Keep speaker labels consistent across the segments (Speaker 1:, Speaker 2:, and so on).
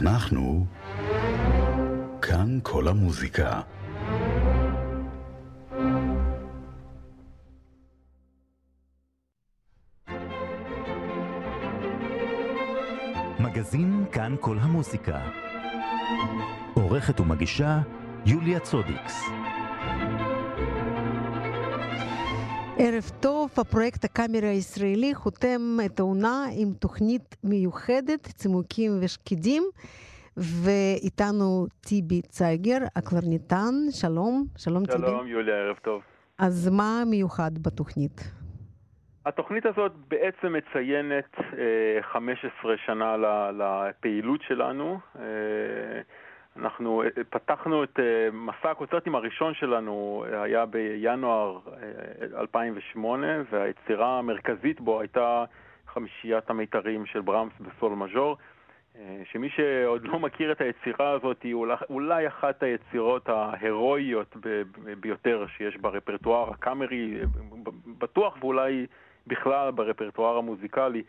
Speaker 1: אנחנו כאן כל המוזיקה.
Speaker 2: מגזין כאן כל המוזיקה. עורכת ומגישה יוליה צודיקס.
Speaker 3: ערב טוב, הפרויקט הקאמרי הישראלי חותם את העונה עם תוכנית מיוחדת, צימוקים ושקידים, ואיתנו טיבי צייגר, הקלרניטן, שלום, שלום טיבי.
Speaker 4: שלום יוליה, ערב טוב.
Speaker 3: אז מה מיוחד בתוכנית?
Speaker 4: התוכנית הזאת בעצם מציינת אה, 15 שנה לפעילות שלנו. אה, אנחנו פתחנו את מסע הקונצרטים הראשון שלנו, היה בינואר 2008, והיצירה המרכזית בו הייתה חמישיית המיתרים של ברמס בסול מז'ור, שמי שעוד לא מכיר את היצירה הזאת היא אולי אחת היצירות ההירואיות ביותר שיש ברפרטואר הקאמרי, בטוח ואולי בכלל ברפרטואר המוזיקלי.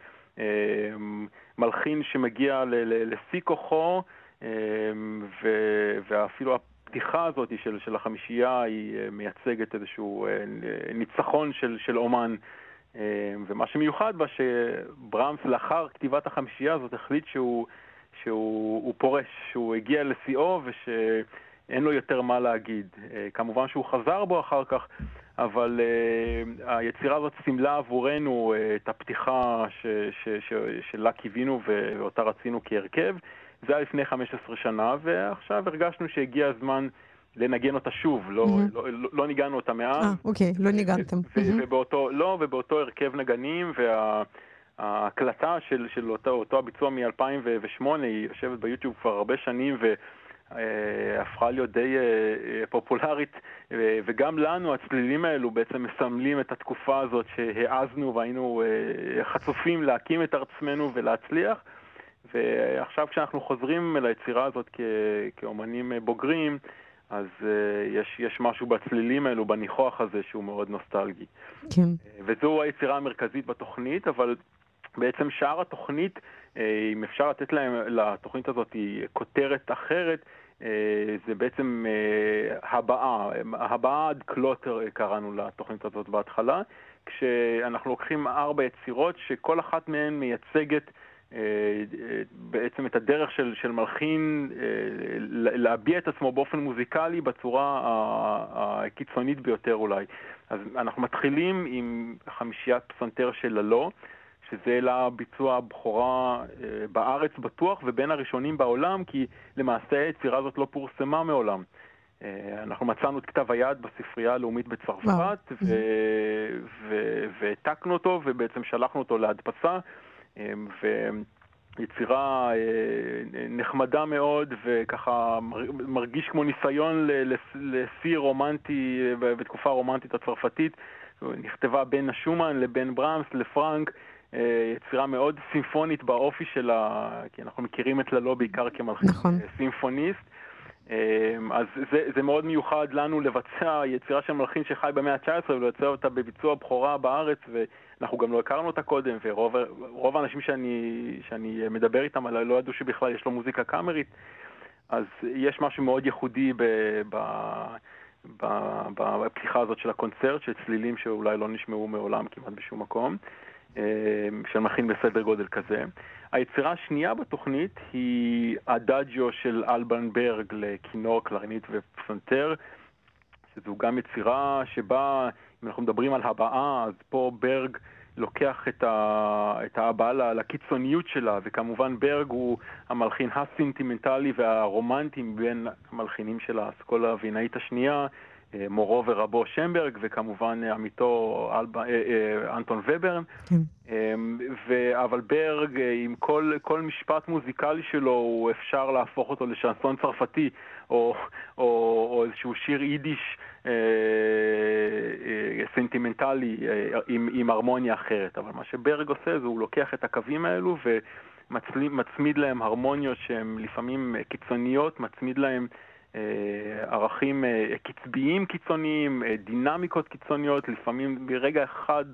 Speaker 4: מלחין שמגיע לשיא כוחו, ואפילו הפתיחה הזאת של, של החמישייה היא מייצגת איזשהו ניצחון של, של אומן. ומה שמיוחד בה שברמס לאחר כתיבת החמישייה הזאת החליט שהוא, שהוא פורש, שהוא הגיע לשיאו ושאין לו יותר מה להגיד. כמובן שהוא חזר בו אחר כך, אבל היצירה הזאת סימלה עבורנו את הפתיחה ש, ש, ש, שלה קיווינו ואותה רצינו כהרכב. זה היה לפני 15 שנה, ועכשיו הרגשנו שהגיע הזמן לנגן אותה שוב, לא, mm-hmm. לא, לא, לא ניגענו אותה מאז.
Speaker 3: אה, אוקיי, לא ניגנתם.
Speaker 4: ו- mm-hmm. ובאותו, לא, ובאותו הרכב נגנים, וההקלטה של, של אותו, אותו הביצוע מ-2008, היא יושבת ביוטיוב כבר הרבה שנים, ו... הפכה להיות די פופולרית, וגם לנו הצלילים האלו בעצם מסמלים את התקופה הזאת שהעזנו והיינו חצופים להקים את עצמנו ולהצליח. ועכשיו כשאנחנו חוזרים ליצירה הזאת כ- כאומנים בוגרים, אז uh, יש, יש משהו בצלילים האלו, בניחוח הזה, שהוא מאוד נוסטלגי.
Speaker 3: כן.
Speaker 4: וזו היצירה המרכזית בתוכנית, אבל בעצם שאר התוכנית, uh, אם אפשר לתת להם, לתוכנית הזאת כותרת אחרת, זה בעצם הבאה, הבאה עד קלוטר קראנו לתוכנית הזאת בהתחלה, כשאנחנו לוקחים ארבע יצירות שכל אחת מהן מייצגת בעצם את הדרך של, של מלחין להביע את עצמו באופן מוזיקלי בצורה הקיצונית ביותר אולי. אז אנחנו מתחילים עם חמישיית פסנתר של ללא, שזה לה ביצוע בכורה בארץ בטוח ובין הראשונים בעולם, כי למעשה היצירה הזאת לא פורסמה מעולם. אנחנו מצאנו את כתב היד בספרייה הלאומית בצרפת והעתקנו אותו ובעצם שלחנו אותו להדפסה. ויצירה נחמדה מאוד וככה מרגיש כמו ניסיון לשיא רומנטי בתקופה הרומנטית הצרפתית. נכתבה בין השומן לבין ברמס לפרנק. יצירה מאוד סימפונית באופי שלה, כי אנחנו מכירים את ללא בעיקר כמלחין נכון. סימפוניסט. אז זה, זה מאוד מיוחד לנו לבצע יצירה של מלחין שחי במאה ה-19 ולבצע אותה בביצוע בכורה בארץ, ואנחנו גם לא הכרנו אותה קודם, ורוב האנשים שאני, שאני מדבר איתם עליה לא ידעו שבכלל יש לו מוזיקה קאמרית, אז יש משהו מאוד ייחודי ב, ב, ב, בפתיחה הזאת של הקונצרט, של צלילים שאולי לא נשמעו מעולם כמעט בשום מקום. של מכין בסדר גודל כזה. היצירה השנייה בתוכנית היא הדאג'ו של אלבן ברג לכינור, קלרינית ופסנתר, שזו גם יצירה שבה, אם אנחנו מדברים על הבעה, אז פה ברג לוקח את, ה, את ההבעה לקיצוניות שלה, וכמובן ברג הוא המלחין הסנטימנטלי והרומנטי מבין המלחינים של האסכולה הווינאית השנייה. מורו ורבו שנברג, וכמובן עמיתו אנטון וברן. כן. ו, אלבן ברג, עם כל, כל משפט מוזיקלי שלו, הוא אפשר להפוך אותו לשנסון צרפתי, או, או, או איזשהו שיר יידיש אה, אה, סנטימנטלי אה, עם, עם הרמוניה אחרת. אבל מה שברג עושה זה הוא לוקח את הקווים האלו ומצמיד להם הרמוניות שהן לפעמים קיצוניות, מצמיד להם ערכים קצביים קיצוניים, דינמיקות קיצוניות, לפעמים ברגע אחד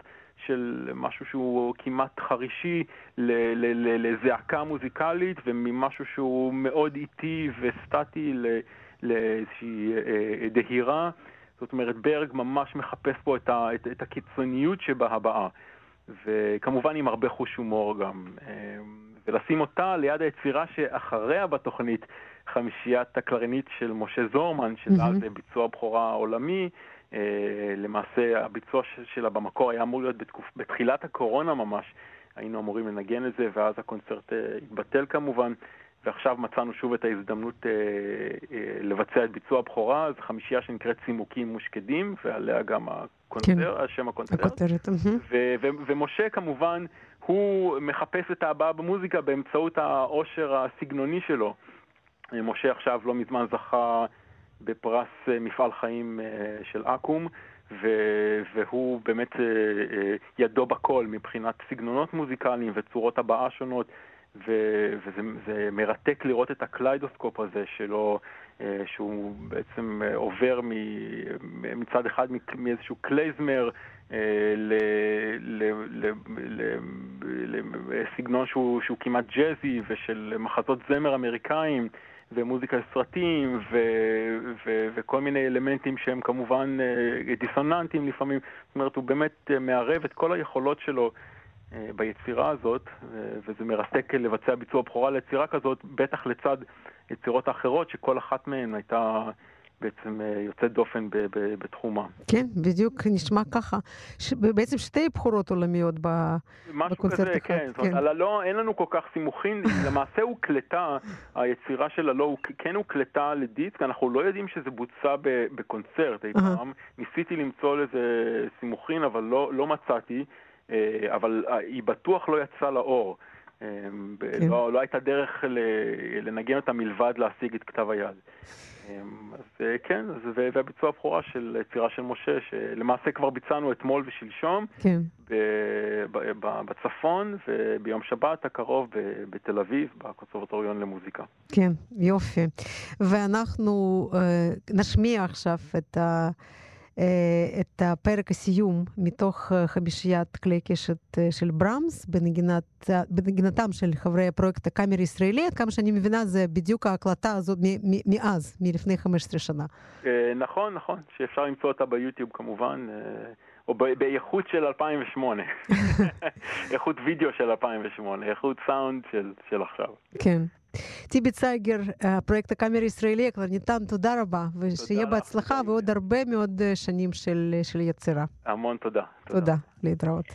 Speaker 4: של משהו שהוא כמעט חרישי לזעקה מוזיקלית וממשהו שהוא מאוד איטי וסטטי לאיזושהי דהירה. זאת אומרת, ברג ממש מחפש פה את, ה, את, את הקיצוניות שבהבעה, וכמובן עם הרבה חוש הומור גם. ולשים אותה ליד היצירה שאחריה בתוכנית, חמישיית הקלרינית של משה זורמן, שזה mm-hmm. ביצוע בכורה עולמי. אה, למעשה הביצוע שלה במקור היה אמור להיות בתקופ... בתחילת הקורונה ממש, היינו אמורים לנגן את זה, ואז הקונצרט אה, התבטל כמובן, ועכשיו מצאנו שוב את ההזדמנות אה, לבצע את ביצוע הבכורה, זו חמישייה שנקראת צימוקים מושקדים, ועליה גם הקונצרט, כן. השם הקונצרט.
Speaker 3: הכותרת.
Speaker 4: ו- ו- ומשה כמובן, הוא מחפש את ההבעה במוזיקה באמצעות העושר הסגנוני שלו. משה עכשיו לא מזמן זכה בפרס אה, מפעל חיים אה, של אקו"ם, והוא באמת אה, ידו בכל מבחינת סגנונות מוזיקליים וצורות הבעה שונות, וזה מרתק לראות את הקליידוסקופ הזה שלו, שהוא בעצם עובר מצד אחד מאיזשהו קלייזמר לסגנון שהוא כמעט ג'אזי ושל מחזות זמר אמריקאים. ומוזיקה לסרטים ו, ו, וכל מיני אלמנטים שהם כמובן אה, דיסוננטיים לפעמים. זאת אומרת, הוא באמת אה, מערב את כל היכולות שלו אה, ביצירה הזאת, וזה מרתק לבצע ביצוע בכורה ליצירה כזאת, בטח לצד יצירות אחרות שכל אחת מהן הייתה... בעצם אה, יוצאת דופן ב- ב- בתחומה.
Speaker 3: כן, בדיוק נשמע ככה. ש... בעצם שתי בחורות עולמיות ב... בקונצרט
Speaker 4: כזה, אחד. כן. זאת אומרת, על הלא אין לנו כל כך סימוכים, למעשה הוקלטה, היצירה של הלא כן הוקלטה לדיסק, אנחנו לא יודעים שזה בוצע ב- בקונצרט אי פעם. ניסיתי למצוא לזה סימוכין, אבל לא, לא מצאתי, אה, אבל אה, היא בטוח לא יצאה לאור. כן. לא, לא הייתה דרך לנגן אותה מלבד להשיג את כתב היד. אמ, אז אה, כן, זה והביצוע הבכורה של יצירה של משה, שלמעשה כבר ביצענו אתמול ושלשום,
Speaker 3: כן.
Speaker 4: בצפון, וביום שבת הקרוב בתל אביב, בקונסרבטוריון למוזיקה.
Speaker 3: כן, יופי. ואנחנו אה, נשמיע עכשיו את ה... אה, את הפרק הסיום מתוך אה, חמישיית כלי קשת אה, של ברמס בנגינת, בנגינתם של חברי הפרויקט הקאמרי הישראלי. עד כמה שאני מבינה זה בדיוק ההקלטה הזאת מאז, מלפני 15 שנה.
Speaker 4: נכון, נכון, שאפשר למצוא אותה ביוטיוב כמובן. או באיכות של 2008, איכות וידאו של 2008, איכות סאונד של, של עכשיו.
Speaker 3: כן. טיבי צייגר, פרויקט הקאמר הישראלי כבר ניתן תודה רבה, ושיהיה בהצלחה ועוד הרבה מאוד שנים של, של יצירה.
Speaker 4: המון תודה.
Speaker 3: תודה, תודה להתראות.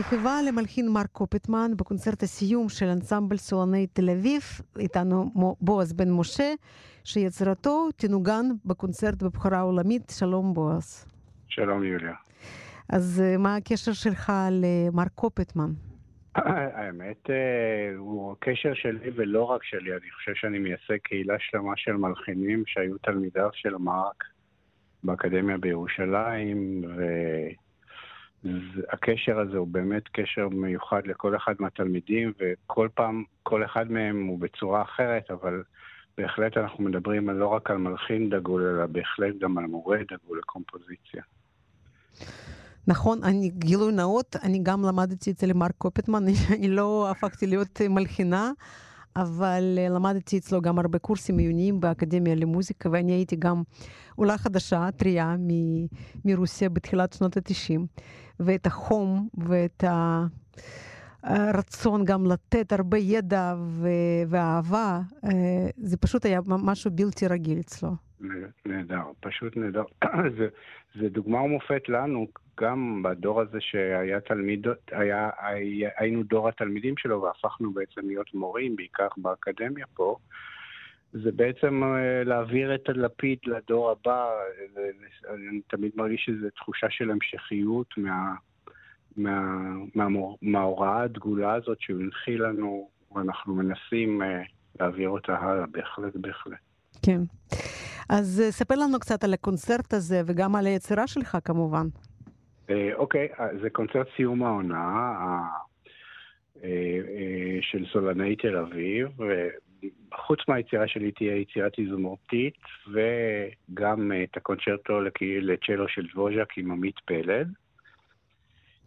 Speaker 3: מחווה למלחין מרק קופטמן בקונצרט הסיום של אנסמבל סולני תל אביב, איתנו בועז בן משה, שיצירתו תנוגן בקונצרט בבחורה עולמית. שלום בועז.
Speaker 5: שלום יוליה.
Speaker 3: אז מה הקשר שלך למרק קופטמן?
Speaker 5: האמת, הוא הקשר שלי ולא רק שלי, אני חושב שאני מייצג קהילה שלמה של מלחינים שהיו תלמידיו של מרק באקדמיה בירושלים, והקשר הזה הוא באמת קשר מיוחד לכל אחד מהתלמידים, וכל פעם, כל אחד מהם הוא בצורה אחרת, אבל בהחלט אנחנו מדברים לא רק על מלחין דגול, אלא בהחלט גם על מורה דגול לקומפוזיציה.
Speaker 3: נכון, אני גילוי נאות, אני גם למדתי אצל מרק קופטמן, אני לא הפכתי להיות מלחינה, אבל למדתי אצלו גם הרבה קורסים עיוניים באקדמיה למוזיקה, ואני הייתי גם עולה חדשה, טריה מרוסיה בתחילת שנות ה-90, ואת החום ואת הרצון גם לתת הרבה ידע ואהבה, זה פשוט היה משהו בלתי רגיל אצלו.
Speaker 5: נהדר, פשוט נהדר. זה, זה דוגמה ומופת לנו, גם בדור הזה שהיה תלמיד, היה, היה, היינו דור התלמידים שלו והפכנו בעצם להיות מורים, בעיקר באקדמיה פה. זה בעצם להעביר את הלפיד לדור הבא. אני תמיד מרגיש שזו תחושה של המשכיות מה, מה, מה, מההוראה הדגולה הזאת שהוא הנחיל לנו, ואנחנו מנסים להעביר אותה הלאה, בהחלט, בהחלט.
Speaker 3: כן. אז ספר לנו קצת על הקונצרט הזה וגם על היצירה שלך כמובן.
Speaker 5: אוקיי, זה קונצרט סיום העונה של סולני תל אביב. חוץ מהיצירה שלי תהיה יצירת איזומורטית וגם את הקונצ'רטו לצ'לו של דבוז'ק עם עמית פלד.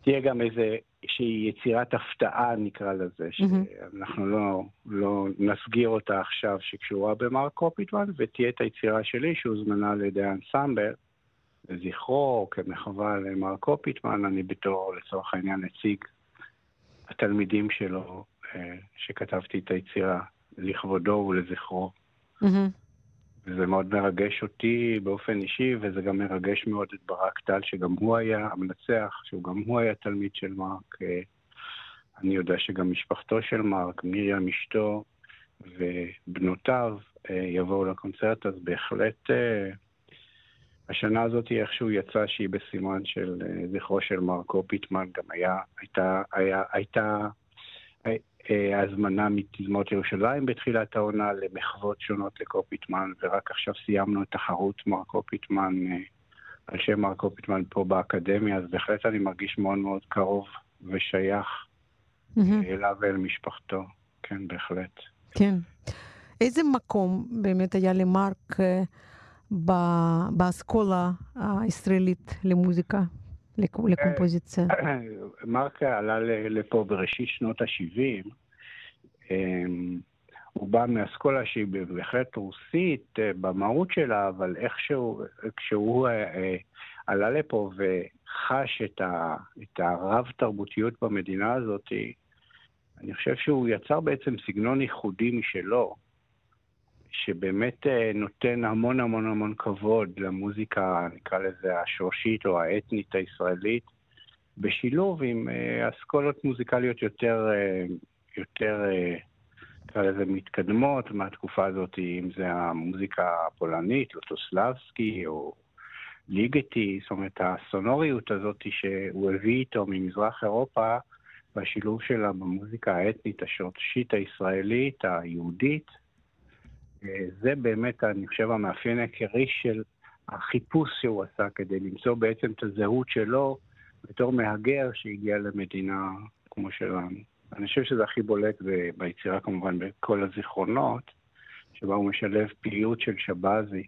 Speaker 5: תהיה גם איזושהי יצירת הפתעה, נקרא לזה, שאנחנו לא, לא נסגיר אותה עכשיו, שקשורה במרק קופיטמן, ותהיה את היצירה שלי שהוזמנה על ידי האנסמבל, לזכרו, כמחווה למרק קופיטמן, אני בתור, לצורך העניין, נציג התלמידים שלו, שכתבתי את היצירה לכבודו ולזכרו. Mm-hmm. וזה מאוד מרגש אותי באופן אישי, וזה גם מרגש מאוד את ברק טל, שגם הוא היה המנצח, שגם הוא היה תלמיד של מרק. אני יודע שגם משפחתו של מרק, מרים אשתו ובנותיו יבואו לקונצרט, אז בהחלט השנה הזאת איכשהו יצא שהיא בסימן של זכרו של מרקו פיטמן, גם היה, הייתה, היה, הייתה הזמנה מתזמורת ירושלים בתחילת העונה למחוות שונות לקופיטמן, ורק עכשיו סיימנו את תחרות מרקו פיטמן על שם מרקו פיטמן פה באקדמיה, אז בהחלט אני מרגיש מאוד מאוד קרוב ושייך mm-hmm. אליו ואל משפחתו. כן, בהחלט.
Speaker 3: כן. איזה מקום באמת היה למרק באסכולה הישראלית למוזיקה, לקומפוזיציה?
Speaker 5: מרק עלה לפה בראשית שנות ה-70. הוא בא מאסכולה שהיא בהחלט רוסית במהות שלה, אבל איכשהו, כשהוא עלה לפה וחש את, ה, את הרב-תרבותיות במדינה הזאת, אני חושב שהוא יצר בעצם סגנון ייחודי משלו. שבאמת נותן המון המון המון כבוד למוזיקה, נקרא לזה השורשית או האתנית הישראלית, בשילוב עם אסכולות מוזיקליות יותר, יותר, נקרא לזה מתקדמות מהתקופה הזאת, אם זה המוזיקה הפולנית, לוטוסלבסקי או ליגטי, זאת אומרת, הסונוריות הזאת שהוא הביא איתו ממזרח אירופה, והשילוב שלה במוזיקה האתנית השורשית הישראלית, היהודית, זה באמת, אני חושב, המאפיין העיקרי של החיפוש שהוא עשה כדי למצוא בעצם את הזהות שלו בתור מהגר שהגיע למדינה כמו שלנו. אני חושב שזה הכי בולט ביצירה כמובן בכל הזיכרונות, שבה הוא משלב פעילות של שבזי,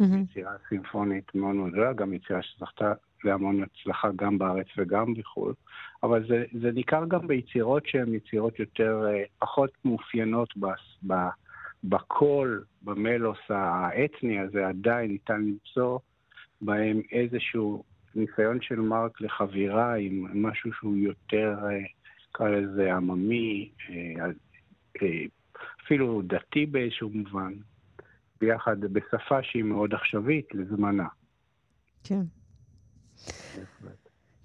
Speaker 5: mm-hmm. יצירה סימפונית מאוד מאוד גדולה, גם יצירה שזכתה להמון הצלחה גם בארץ וגם בחו"ל, אבל זה, זה ניכר גם ביצירות שהן יצירות יותר, פחות מאופיינות ב... ב בקול, במלוס האתני הזה, עדיין ניתן למצוא בהם איזשהו ניסיון של מרק לחבירה עם משהו שהוא יותר, נקרא לזה, עממי, אפילו דתי באיזשהו מובן, ביחד בשפה שהיא מאוד עכשווית לזמנה.
Speaker 3: כן.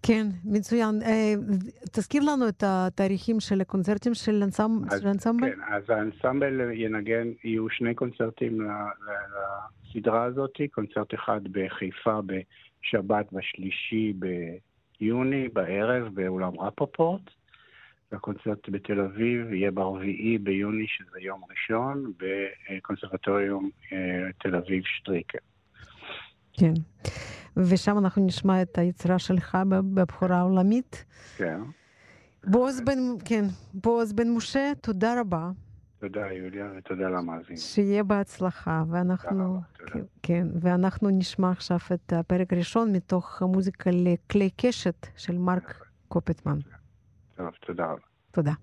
Speaker 3: כן, מצוין. אה, תזכיר לנו את התאריכים של הקונצרטים של האנסמבל.
Speaker 5: כן, אז האנסמבל ינגן, יהיו שני קונצרטים לסדרה הזאת, קונצרט אחד בחיפה בשבת והשלישי ביוני בערב באולם רפופורט. והקונצרט בתל אביב יהיה ברביעי ביוני, שזה יום ראשון, בקונסרבטוריום אה, תל אביב שטריקר.
Speaker 3: כן. ושם אנחנו נשמע את היצירה שלך בבחורה העולמית.
Speaker 5: כן.
Speaker 3: בועז בן, כן, בועז בן משה, תודה רבה.
Speaker 5: תודה, יוליה, ותודה למאזין.
Speaker 3: שיהיה בהצלחה, ואנחנו... תודה כן, כן, ואנחנו נשמע עכשיו את הפרק הראשון מתוך המוזיקה לכלי קשת של מרק קופטמן.
Speaker 5: טוב, תודה רבה.
Speaker 3: תודה.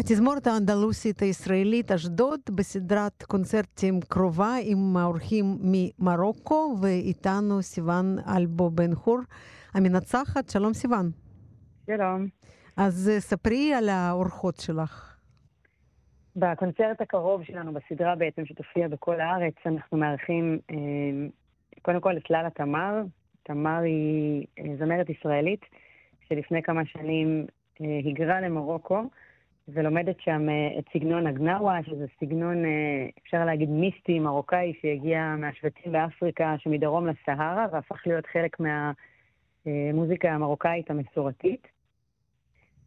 Speaker 3: התזמורת האנדלוסית הישראלית אשדוד בסדרת קונצרטים קרובה עם האורחים ממרוקו ואיתנו סיוון אלבו בן חור המנצחת. שלום סיוון.
Speaker 6: שלום.
Speaker 3: אז ספרי על האורחות שלך.
Speaker 6: בקונצרט הקרוב שלנו, בסדרה בעצם שתופיע בכל הארץ, אנחנו מארחים אה, קודם כל את ללה תמר. תמר היא אה, זמרת ישראלית שלפני כמה שנים אה, היגרה למרוקו. ולומדת שם אה, את סגנון הגנאווה, שזה סגנון, אה, אפשר להגיד, מיסטי, מרוקאי, שהגיע מהשבטים באפריקה שמדרום לסהרה, והפך להיות חלק מהמוזיקה המרוקאית המסורתית.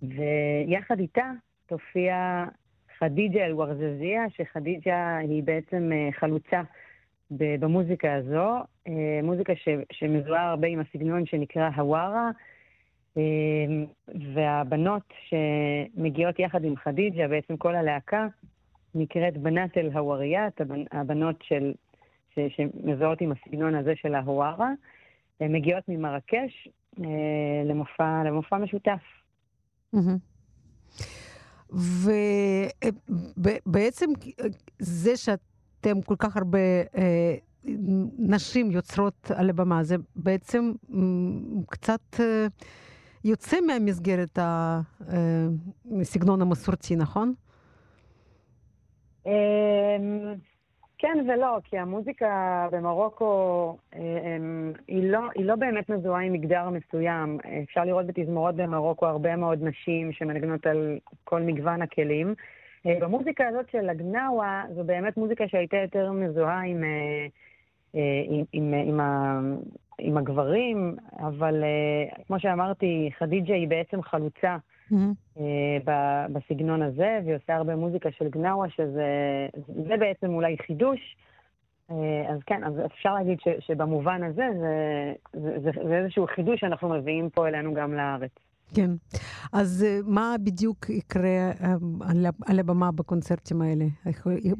Speaker 6: ויחד איתה תופיע חדיג'ה אל-ורזזיה, שחדיג'ה היא בעצם אה, חלוצה במוזיקה הזו, מוזיקה שמזוהה הרבה עם הסגנון שנקרא הווארה. אמ, והבנות שמגיעות יחד עם חדיג'ה, בעצם כל הלהקה, נקראת בנת אל-הווריית, הבנות של, ש, שמזוהות עם הסגנון הזה של ההווארה, הן מגיעות ממרקש אה, למופע, למופע משותף.
Speaker 3: ובעצם זה שאתם כל כך הרבה אה, נשים יוצרות על הבמה, זה בעצם קצת... אה, יוצא מהמסגרת הסגנון המסורתי, נכון?
Speaker 6: אמ, כן ולא, כי המוזיקה במרוקו אמ, היא לא, היא לא באמת מזוהה עם מגדר מסוים. אפשר לראות בתזמורות במרוקו הרבה מאוד נשים שמנגנות על כל מגוון הכלים. אה, במוזיקה הזאת של הגנאווה, זו באמת מוזיקה שהייתה יותר מזוהה עם, אה, אה, עם, עם, עם, עם הגברים, אבל uh, כמו שאמרתי, חדיג'ה היא בעצם חלוצה mm-hmm. uh, בסגנון הזה, והיא עושה הרבה מוזיקה של גנאווה, שזה זה בעצם אולי חידוש. Uh, אז כן, אז אפשר להגיד ש, שבמובן הזה זה, זה, זה, זה איזשהו חידוש שאנחנו מביאים פה אלינו גם לארץ.
Speaker 3: כן. אז מה בדיוק יקרה על הבמה בקונצרטים האלה?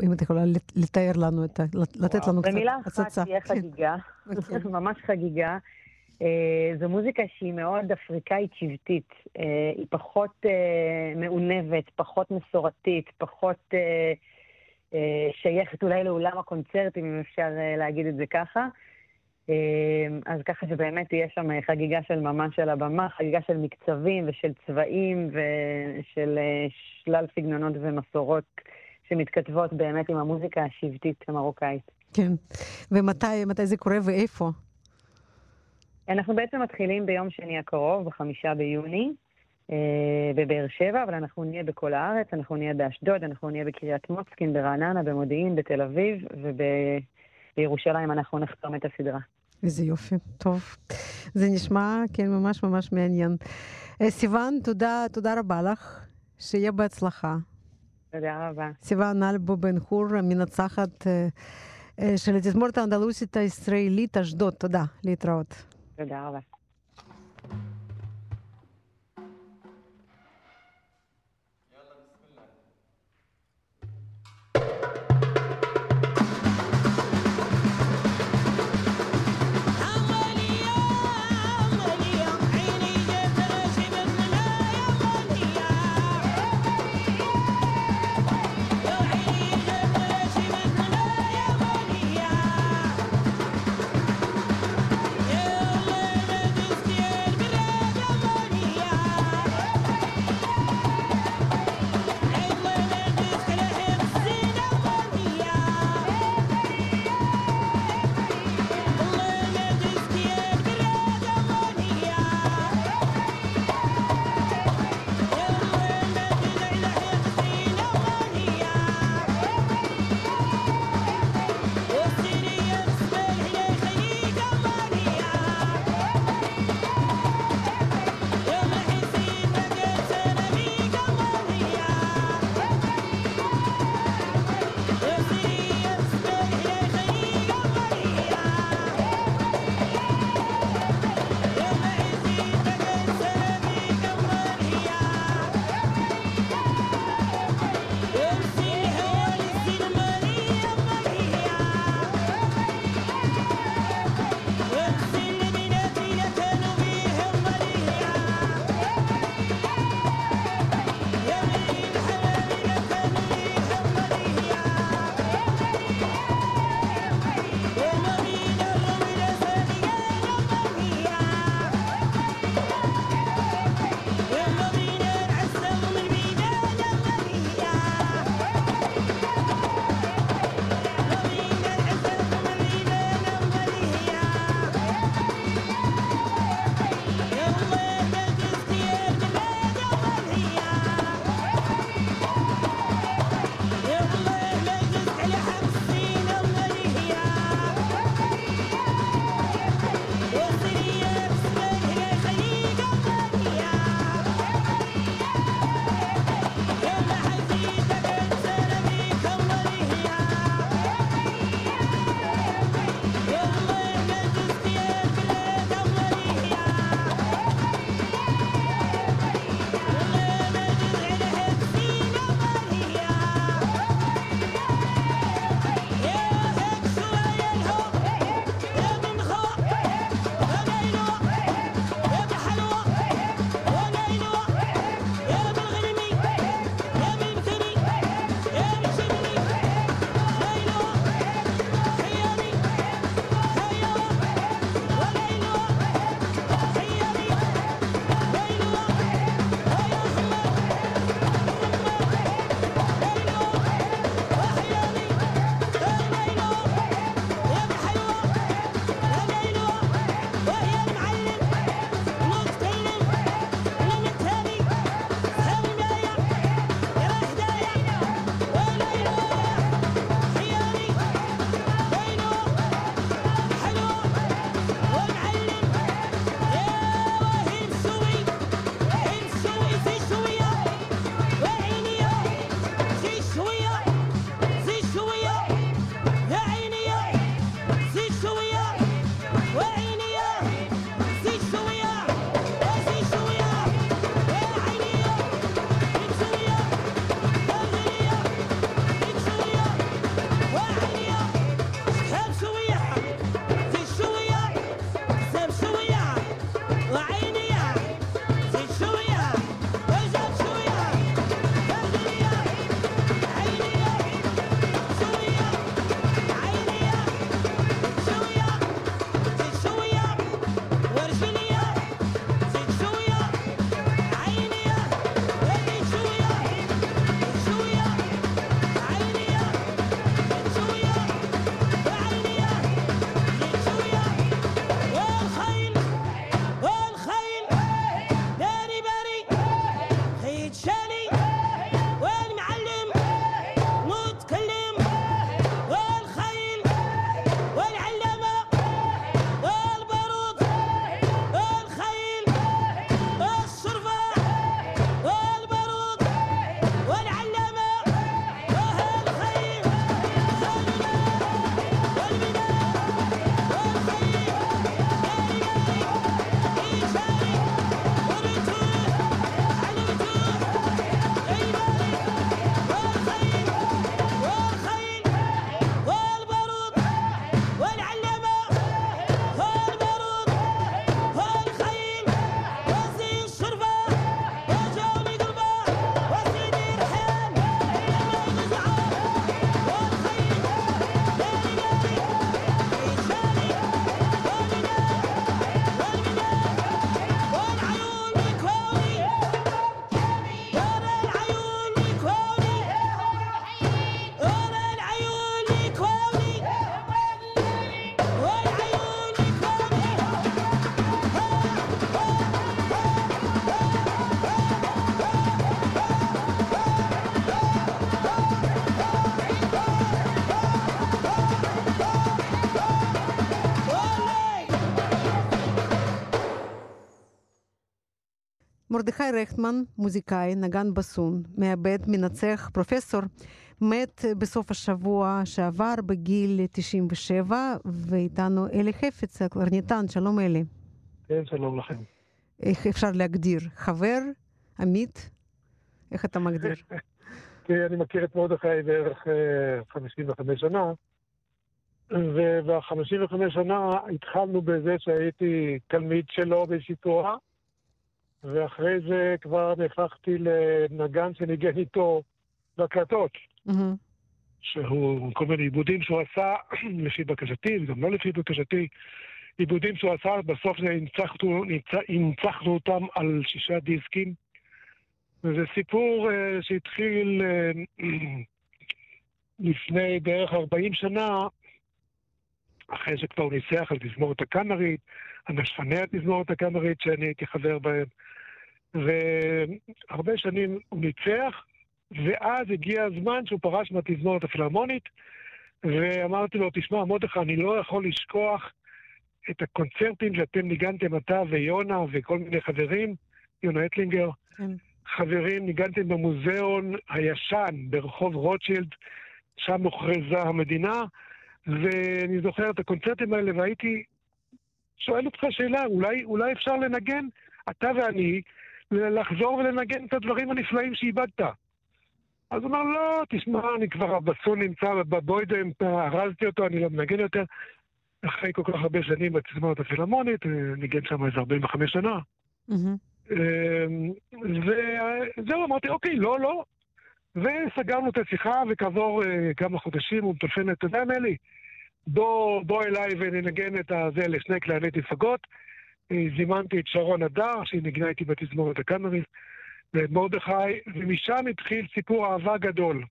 Speaker 3: אם את יכולה לתאר לנו, את, לתת לנו קצת הצצה.
Speaker 6: במילה אחת תהיה כן. חגיגה, אוקיי. ממש חגיגה. זו מוזיקה שהיא מאוד אפריקאית שבטית. היא פחות מעונבת, פחות מסורתית, פחות שייכת אולי לאולם הקונצרטים, אם אפשר להגיד את זה ככה. אמ, אז ככה שבאמת תהיה שם חגיגה של ממש על הבמה, חגיגה של מקצבים ושל צבעים ושל אה, שלל סגנונות ומסורות שמתכתבות באמת עם המוזיקה השבטית המרוקאית.
Speaker 3: כן. ומתי זה קורה ואיפה?
Speaker 6: אנחנו בעצם מתחילים ביום שני הקרוב, בחמישה ביוני, אה, בבאר שבע, אבל אנחנו נהיה בכל הארץ, אנחנו נהיה באשדוד, אנחנו נהיה בקריית מוצקין, ברעננה, במודיעין, בתל אביב, ובירושלים אנחנו נחתום את הסדרה.
Speaker 3: איזה יופי, טוב. זה נשמע, כן, ממש ממש מעניין. אה, סיוון, תודה, תודה רבה לך, שיהיה בהצלחה.
Speaker 6: תודה רבה.
Speaker 3: סיוון אלבו בן חור, מנצחת אה, אה, של התזמורת האנדלוסית הישראלית אשדוד. תודה, להתראות.
Speaker 6: תודה רבה.
Speaker 3: מרדכי רכטמן, מוזיקאי, נגן בסון, מעבד, מנצח, פרופסור, מת בסוף השבוע שעבר בגיל 97, ואיתנו אלי חפץ, הקלרניתן, שלום אלי.
Speaker 7: כן, שלום לכם.
Speaker 3: איך אפשר להגדיר? חבר? עמית? איך אתה מגדיר?
Speaker 7: כן, אני מכיר את מרדכי בערך 55 אה, שנה, וב-55 שנה התחלנו בזה שהייתי תלמיד שלו באיזושהי תורה, ואחרי זה כבר נהפכתי לנגן שניגן איתו בהקלטות. שהוא, כל מיני עיבודים שהוא עשה, לפי בקשתי, וגם לא לפי בקשתי, עיבודים שהוא עשה, בסוף הנצחנו אותם על שישה דיסקים. וזה סיפור uh, שהתחיל uh, לפני בערך 40 שנה, אחרי שכבר הוא ניסח על תזמורת הקאמרית, על משפני התזמורת הקאמרית שאני הייתי חבר בהם. והרבה שנים הוא ניצח, ואז הגיע הזמן שהוא פרש מהתזמורת הפילהרמונית, ואמרתי לו, תשמע, מרדכי, אני לא יכול לשכוח את הקונצרטים שאתם ניגנתם, אתה ויונה וכל מיני חברים, יונה אטלינגר. כן. חברים, ניגנתם במוזיאון הישן ברחוב רוטשילד, שם הוכרזה המדינה, ואני זוכר את הקונצרטים האלה והייתי שואל אותך שאלה, אולי, אולי אפשר לנגן, אתה ואני, לחזור ולנגן את הדברים הנפלאים שאיבדת. אז הוא אמר, לא, תשמע, אני כבר, הבסון נמצא בבוידם, ארזתי אותו, אני לא מנגן יותר. אחרי כל כך הרבה שנים בתזמורת הפילהרמונית, ניגן שם איזה 45 שנה. וזהו, אמרתי, אוקיי, לא, לא. וסגרנו את השיחה, וכעבור uh, כמה חודשים הוא מטלפן, אתה יודע, מלי, בוא, בוא אליי וננגן את הזה לשני כללי תפגות. זימנתי את שרון הדר, שהיא נגנה איתי בתזמורת הקאמרית, ואת מרדכי, ומשם התחיל סיפור אהבה גדול,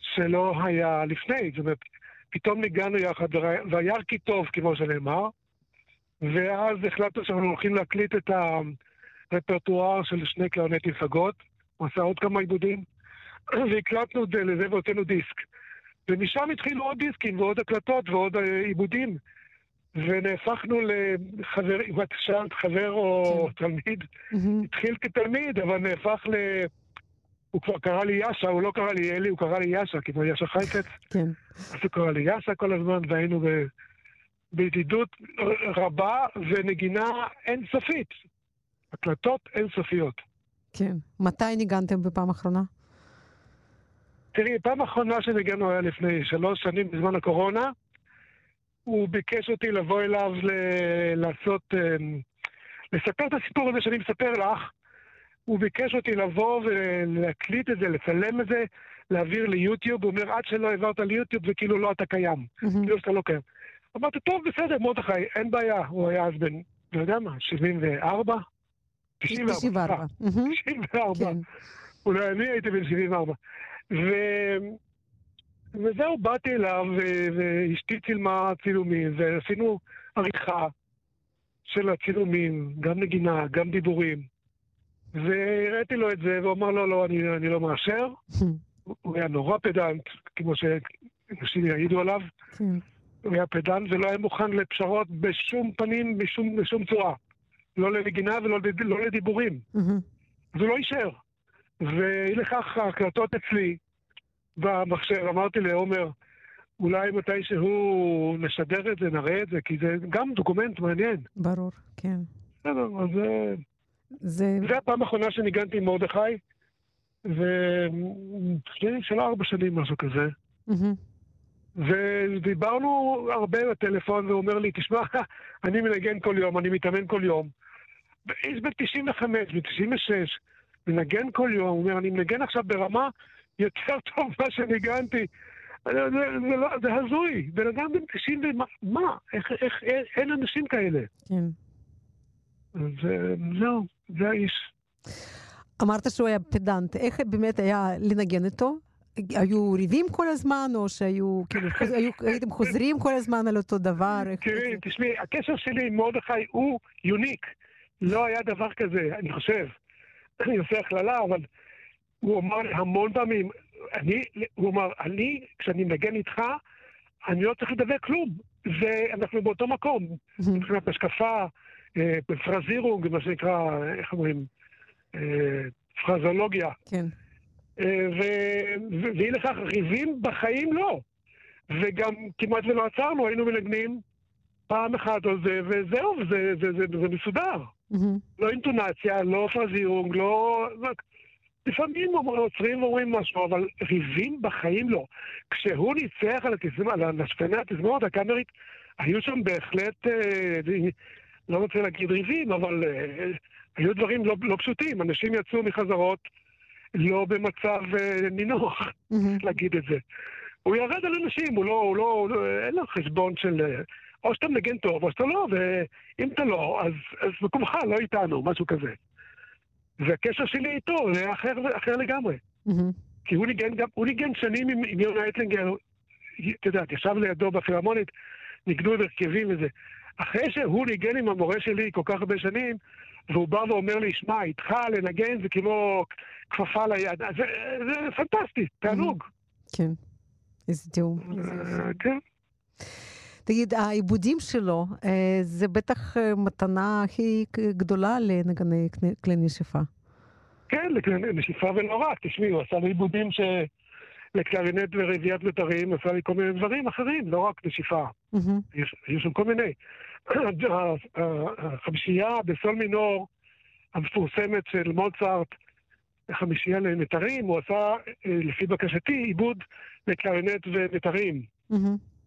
Speaker 7: שלא היה לפני. זאת אומרת, פתאום ניגענו יחד, וירא כי טוב, כמו שנאמר, ואז החלטנו שאנחנו הולכים להקליט את הרפרטואר של שני קלעוני תפגות, הוא עשה עוד כמה עיבודים, והקלטנו את זה לזה והוצאנו דיסק. ומשם התחילו עוד דיסקים ועוד הקלטות ועוד אה, עיבודים. ונהפכנו לחבר, אם את שאלת חבר או כן. תלמיד, התחיל כתלמיד, אבל נהפך ל... הוא כבר קרא לי יאשה, הוא לא קרא לי אלי, הוא קרא לי יאשה, כמו יאשה חייפץ. כן. אז הוא קרא לי יאשה כל הזמן, והיינו ב... בידידות רבה ונגינה אינסופית. הקלטות אינסופיות.
Speaker 3: כן. מתי ניגנתם בפעם האחרונה?
Speaker 7: תראי, פעם האחרונה שניגענו היה לפני שלוש שנים בזמן הקורונה. הוא ביקש אותי לבוא אליו ל- לעשות, אמ, לספר את הסיפור הזה שאני מספר לך. הוא ביקש אותי לבוא ולהקליט את זה, לצלם את זה, להעביר ליוטיוב. הוא אומר, עד שלא העברת ליוטיוב זה כאילו לא אתה קיים. כאילו שאתה לא קיים. אמרתי, טוב, בסדר, מרדכי, אין בעיה. הוא היה אז בן, לא יודע מה, 74?
Speaker 3: 94.
Speaker 7: 94. אולי אני הייתי בן 74. ו... וזהו, באתי אליו, ואשתי צילמה צילומים, ועשינו עריכה של הצילומים, גם נגינה, גם דיבורים. והראיתי לו את זה, והוא אמר, לא, לא, אני, אני לא מאשר. הוא היה נורא פדנט, כמו שאנשים יעידו עליו. כן. הוא היה פדנט ולא היה מוכן לפשרות בשום פנים, בשום, בשום צורה. לא לנגינה ולא לא לדיבורים. אז הוא לא אישר. ואי לכך ההקלטות אצלי, במחשב, אמרתי לעומר, אולי מתישהו נשדר את זה, נראה את זה, כי זה גם דוקומנט מעניין.
Speaker 3: ברור, כן.
Speaker 7: בסדר, אז זה... זה הפעם האחרונה שניגנתי עם מרדכי, ולפני שלא ארבע שנים, משהו כזה. ודיברנו הרבה בטלפון, והוא אומר לי, תשמע, אני מנגן כל יום, אני מתאמן כל יום. איש בן 95, בן 96, מנגן כל יום, הוא אומר, אני מנגן עכשיו ברמה יותר טוב ממה שניגנתי. זה, זה, לא, זה הזוי, בן אדם בן 90 ומה, מה? איך, איך, איך, אין אנשים כאלה. כן. אז זהו, זה האיש.
Speaker 3: אמרת שהוא היה פדנט, איך באמת היה לנגן איתו? היו ריבים כל הזמן, או שהיו, כאילו, היו, הייתם חוזרים כל הזמן על אותו דבר?
Speaker 7: תראי, תשמעי, הקשר שלי עם מרדכי הוא יוניק. לא היה דבר כזה, אני חושב. אני עושה הכללה, אבל הוא אמר לי המון פעמים, אני, הוא אמר, אני, כשאני מנגן איתך, אני לא צריך לדבר כלום. זה, אנחנו באותו מקום. מבחינת השקפה, אה, פרזירונג, מה שנקרא, איך אומרים? אה, פרזולוגיה.
Speaker 3: כן.
Speaker 7: אה, ואי לכך, ריבים בחיים לא. וגם כמעט ולא עצרנו, היינו מנגנים פעם אחת או זה, וזהו, זה, זה, זה, זה מסודר. לא אינטונציה, לא פרזיונג, לא... לפעמים עוצרים ואומרים משהו, אבל ריבים בחיים לא. כשהוא ניצח על, התזמ... על השפני התזמורת הקאמרית, היו שם בהחלט, אה, לא רוצה להגיד ריבים, אבל אה, היו דברים לא, לא פשוטים. אנשים יצאו מחזרות לא במצב אה, נינוח. להגיד את זה. הוא ירד על אנשים, הוא לא, הוא לא, הוא לא אין לו חשבון של... אה, או שאתה מנגן טוב, או שאתה לא, ואם אתה לא, אז, אז מקומך לא איתנו, משהו כזה. והקשר שלי איתו זה היה אחר, אחר לגמרי.
Speaker 3: מהמם.
Speaker 7: כי הוא ניגן גם, הוא ניגן שנים עם, עם יונה אטלינגר, את יודעת, ישב לידו בפילהרמונית, ניגנו עם הרכבים וזה. אחרי שהוא ניגן עם המורה שלי כל כך הרבה שנים, והוא בא ואומר לי, שמע, איתך לנגן זה כמו כפפה ליד. זה, זה פנטסטי, תענוג.
Speaker 3: כן. איזה תיאום.
Speaker 7: אה, כן.
Speaker 3: תגיד, העיבודים שלו, אה, זה בטח אה, מתנה הכי גדולה לנגני כלי- נשיפה.
Speaker 7: כן, לכ- נשיפה ולא רק. תשמעי, הוא עשה לי עיבודים ש... לקלרינט ורביעיית מיתרים, עשה לי כל מיני דברים אחרים, לא רק נשיפה. יש שם כל מיני. החמישייה בסול מינור המפורסמת של מוצרט, חמישייה למיתרים, הוא עשה, אה, לפי בקשתי, עיבוד לקלרינט ומיתרים.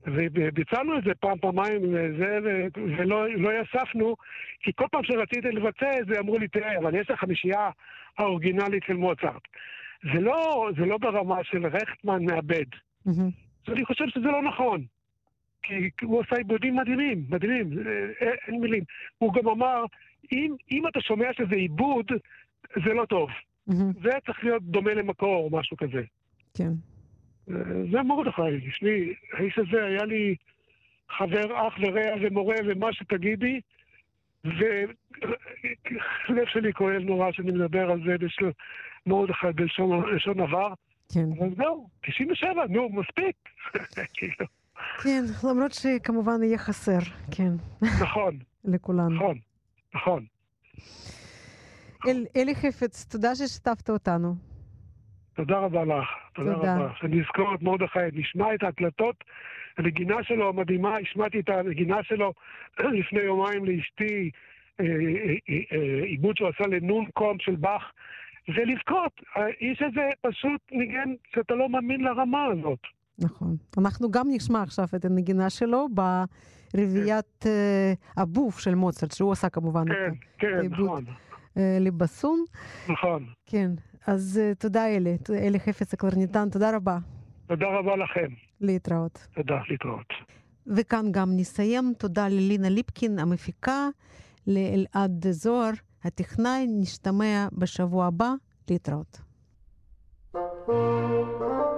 Speaker 7: וביצענו את זה פעם, פעמיים, וזה, ו- ולא לא יספנו, כי כל פעם שרציתי לבצע את זה, אמרו לי, תראה, אבל יש החמישייה האורגינלית של מוצרט. זה לא, זה לא ברמה של רכטמן מאבד.
Speaker 3: מהמם.
Speaker 7: אני חושב שזה לא נכון. כי הוא עשה עיבודים מדהימים, מדהימים, אה, אין, אין מילים. הוא גם אמר, אם, אם אתה שומע שזה עיבוד, זה לא טוב.
Speaker 3: מהמם.
Speaker 7: זה צריך להיות דומה למקור או משהו כזה.
Speaker 3: כן.
Speaker 7: זה מרדכי, שמי, האיש הזה היה לי חבר, אח ורע ומורה ומה שתגידי, ולב שלי כואב נורא שאני מדבר על זה בשל מרדכי בלשון לשון עבר,
Speaker 3: כן.
Speaker 7: אבל זהו, 97, נו, מספיק. כאילו,
Speaker 3: כן, למרות שכמובן יהיה חסר, כן,
Speaker 7: נכון,
Speaker 3: לכולנו.
Speaker 7: נכון, נכון.
Speaker 3: אל- אלי חפץ, תודה ששיתפת אותנו.
Speaker 7: תודה רבה לך, תודה
Speaker 3: תודה.
Speaker 7: רבה. שנזכור את מרדכי, נשמע את ההקלטות, הנגינה שלו המדהימה, השמעתי את הנגינה שלו לפני יומיים לאשתי, אה, אה, אה, עיבוד שהוא עשה לנון קום של באך, ולבכות. האיש הזה פשוט ניגן שאתה לא מאמין לרמה הזאת.
Speaker 3: נכון. אנחנו גם נשמע עכשיו את הנגינה שלו ברביעיית הבוף של מוצרט, שהוא עשה כמובן
Speaker 7: כן,
Speaker 3: את
Speaker 7: כן,
Speaker 3: עיבוד.
Speaker 7: נכון,
Speaker 3: אה, לבסון.
Speaker 7: נכון.
Speaker 3: כן, אז אה, תודה אלי, אלי חפץ הקלרניתן, תודה רבה.
Speaker 7: תודה רבה לכם.
Speaker 3: להתראות.
Speaker 7: תודה, להתראות.
Speaker 3: וכאן גם נסיים. תודה ללינה ליפקין המפיקה, לאלעד זוהר הטכנאי. נשתמע בשבוע הבא. להתראות. Thank you.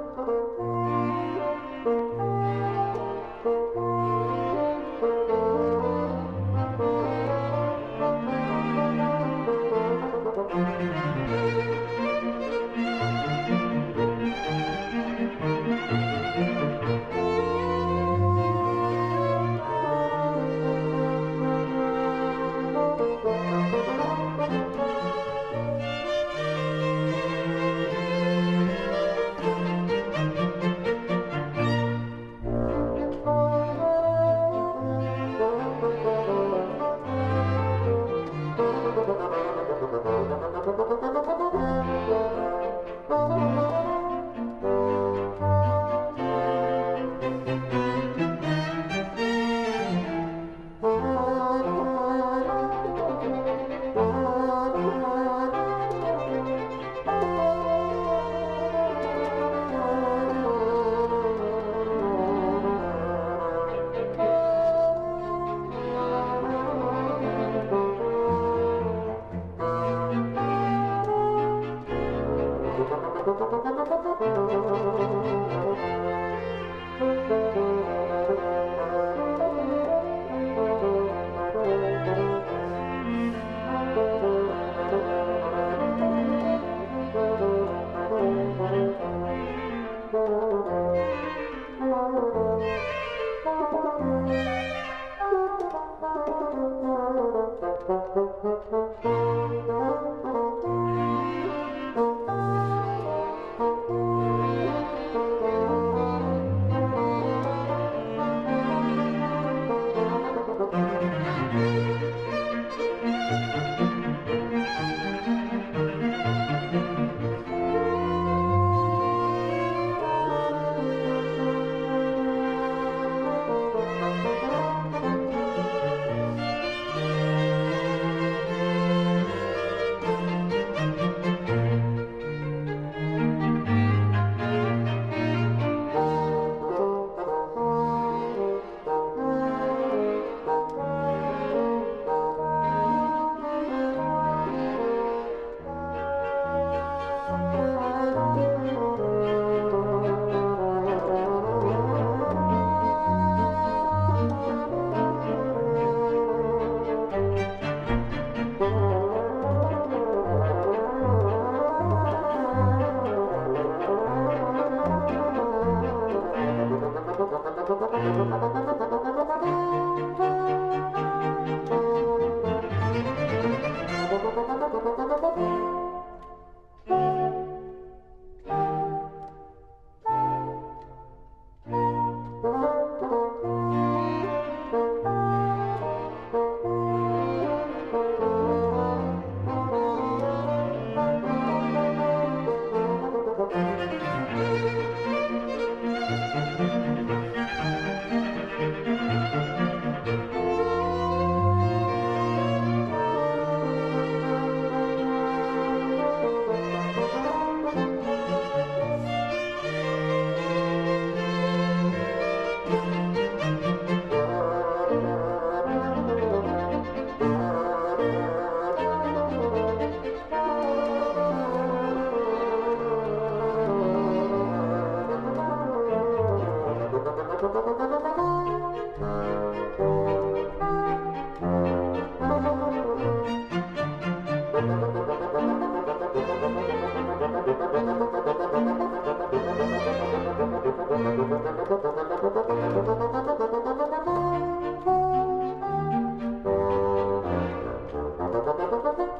Speaker 8: Thank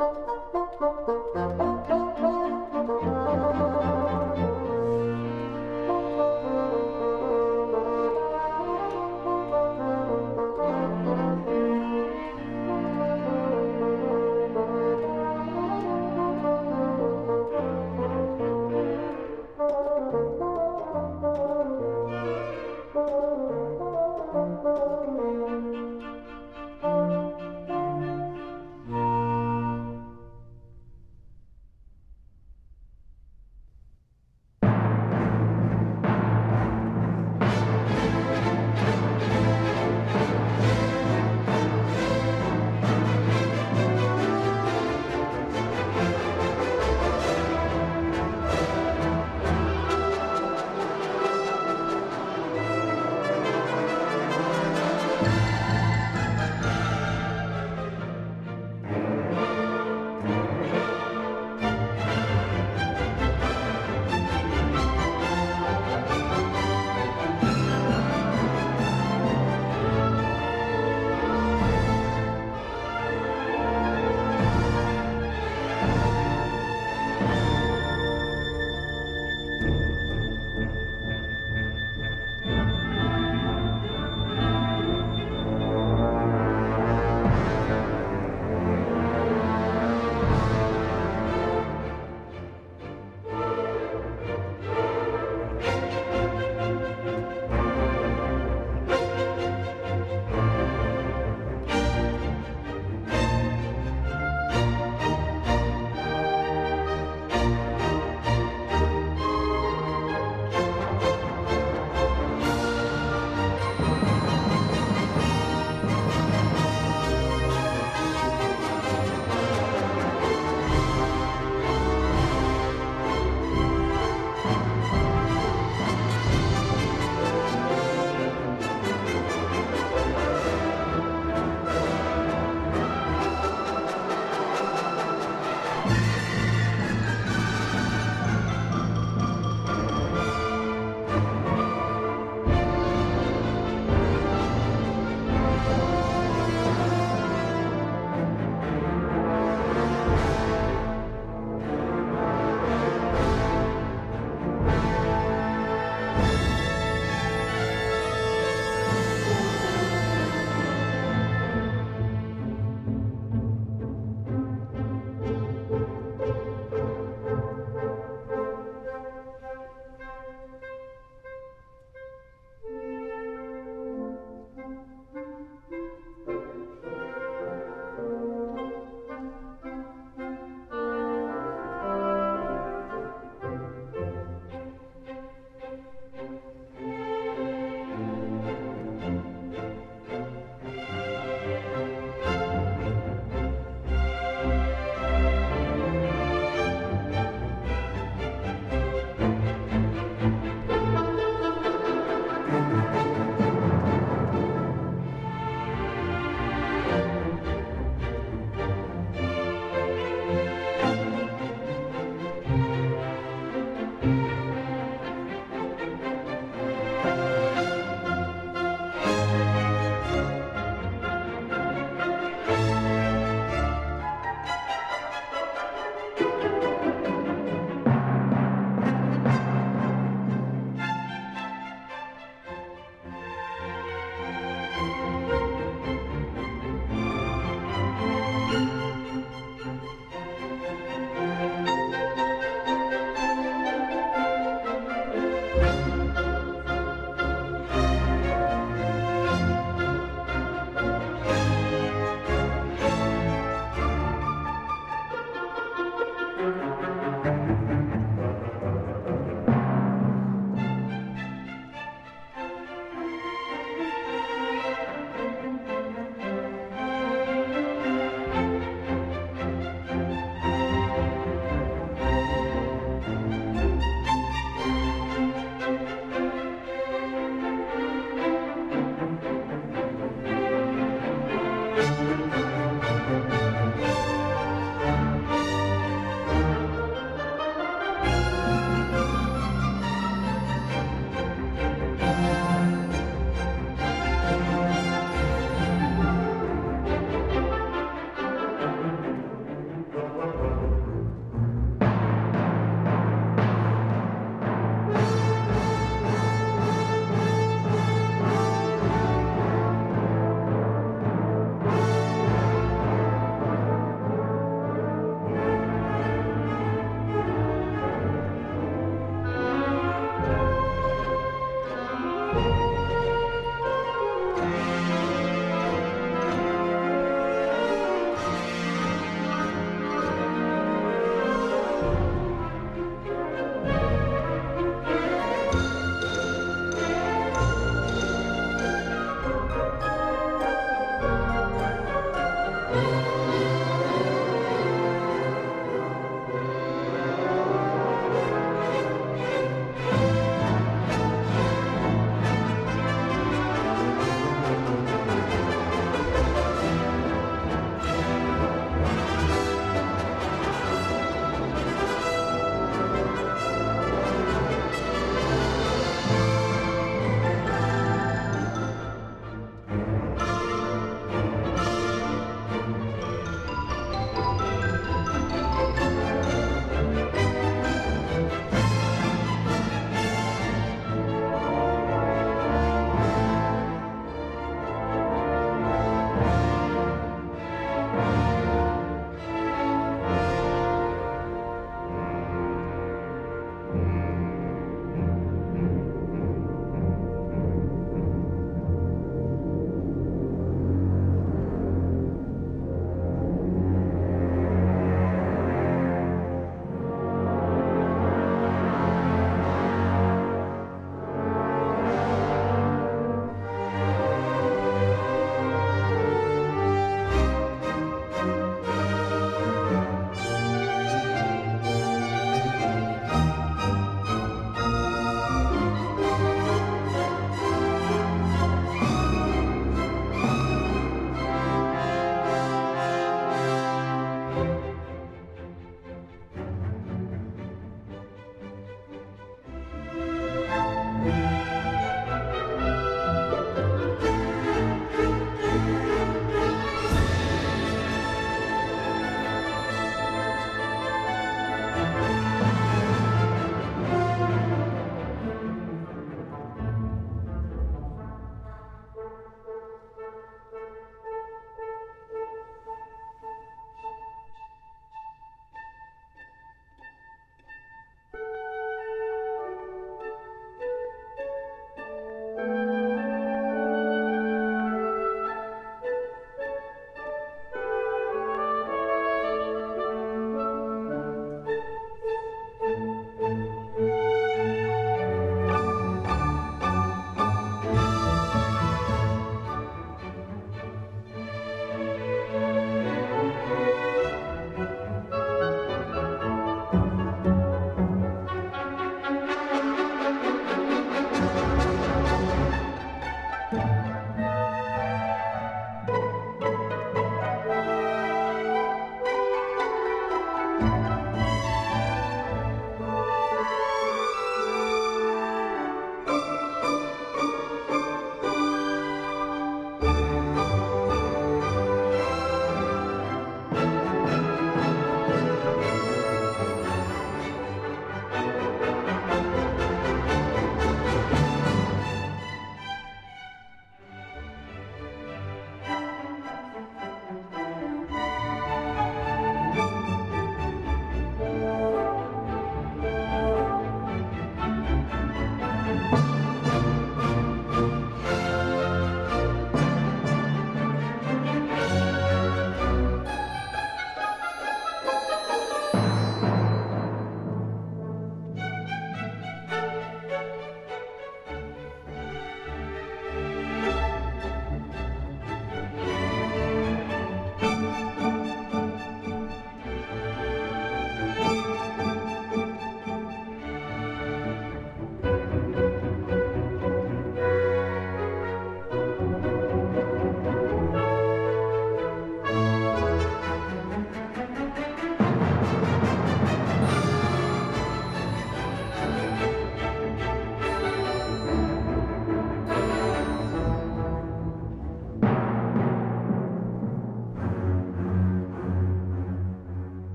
Speaker 8: you.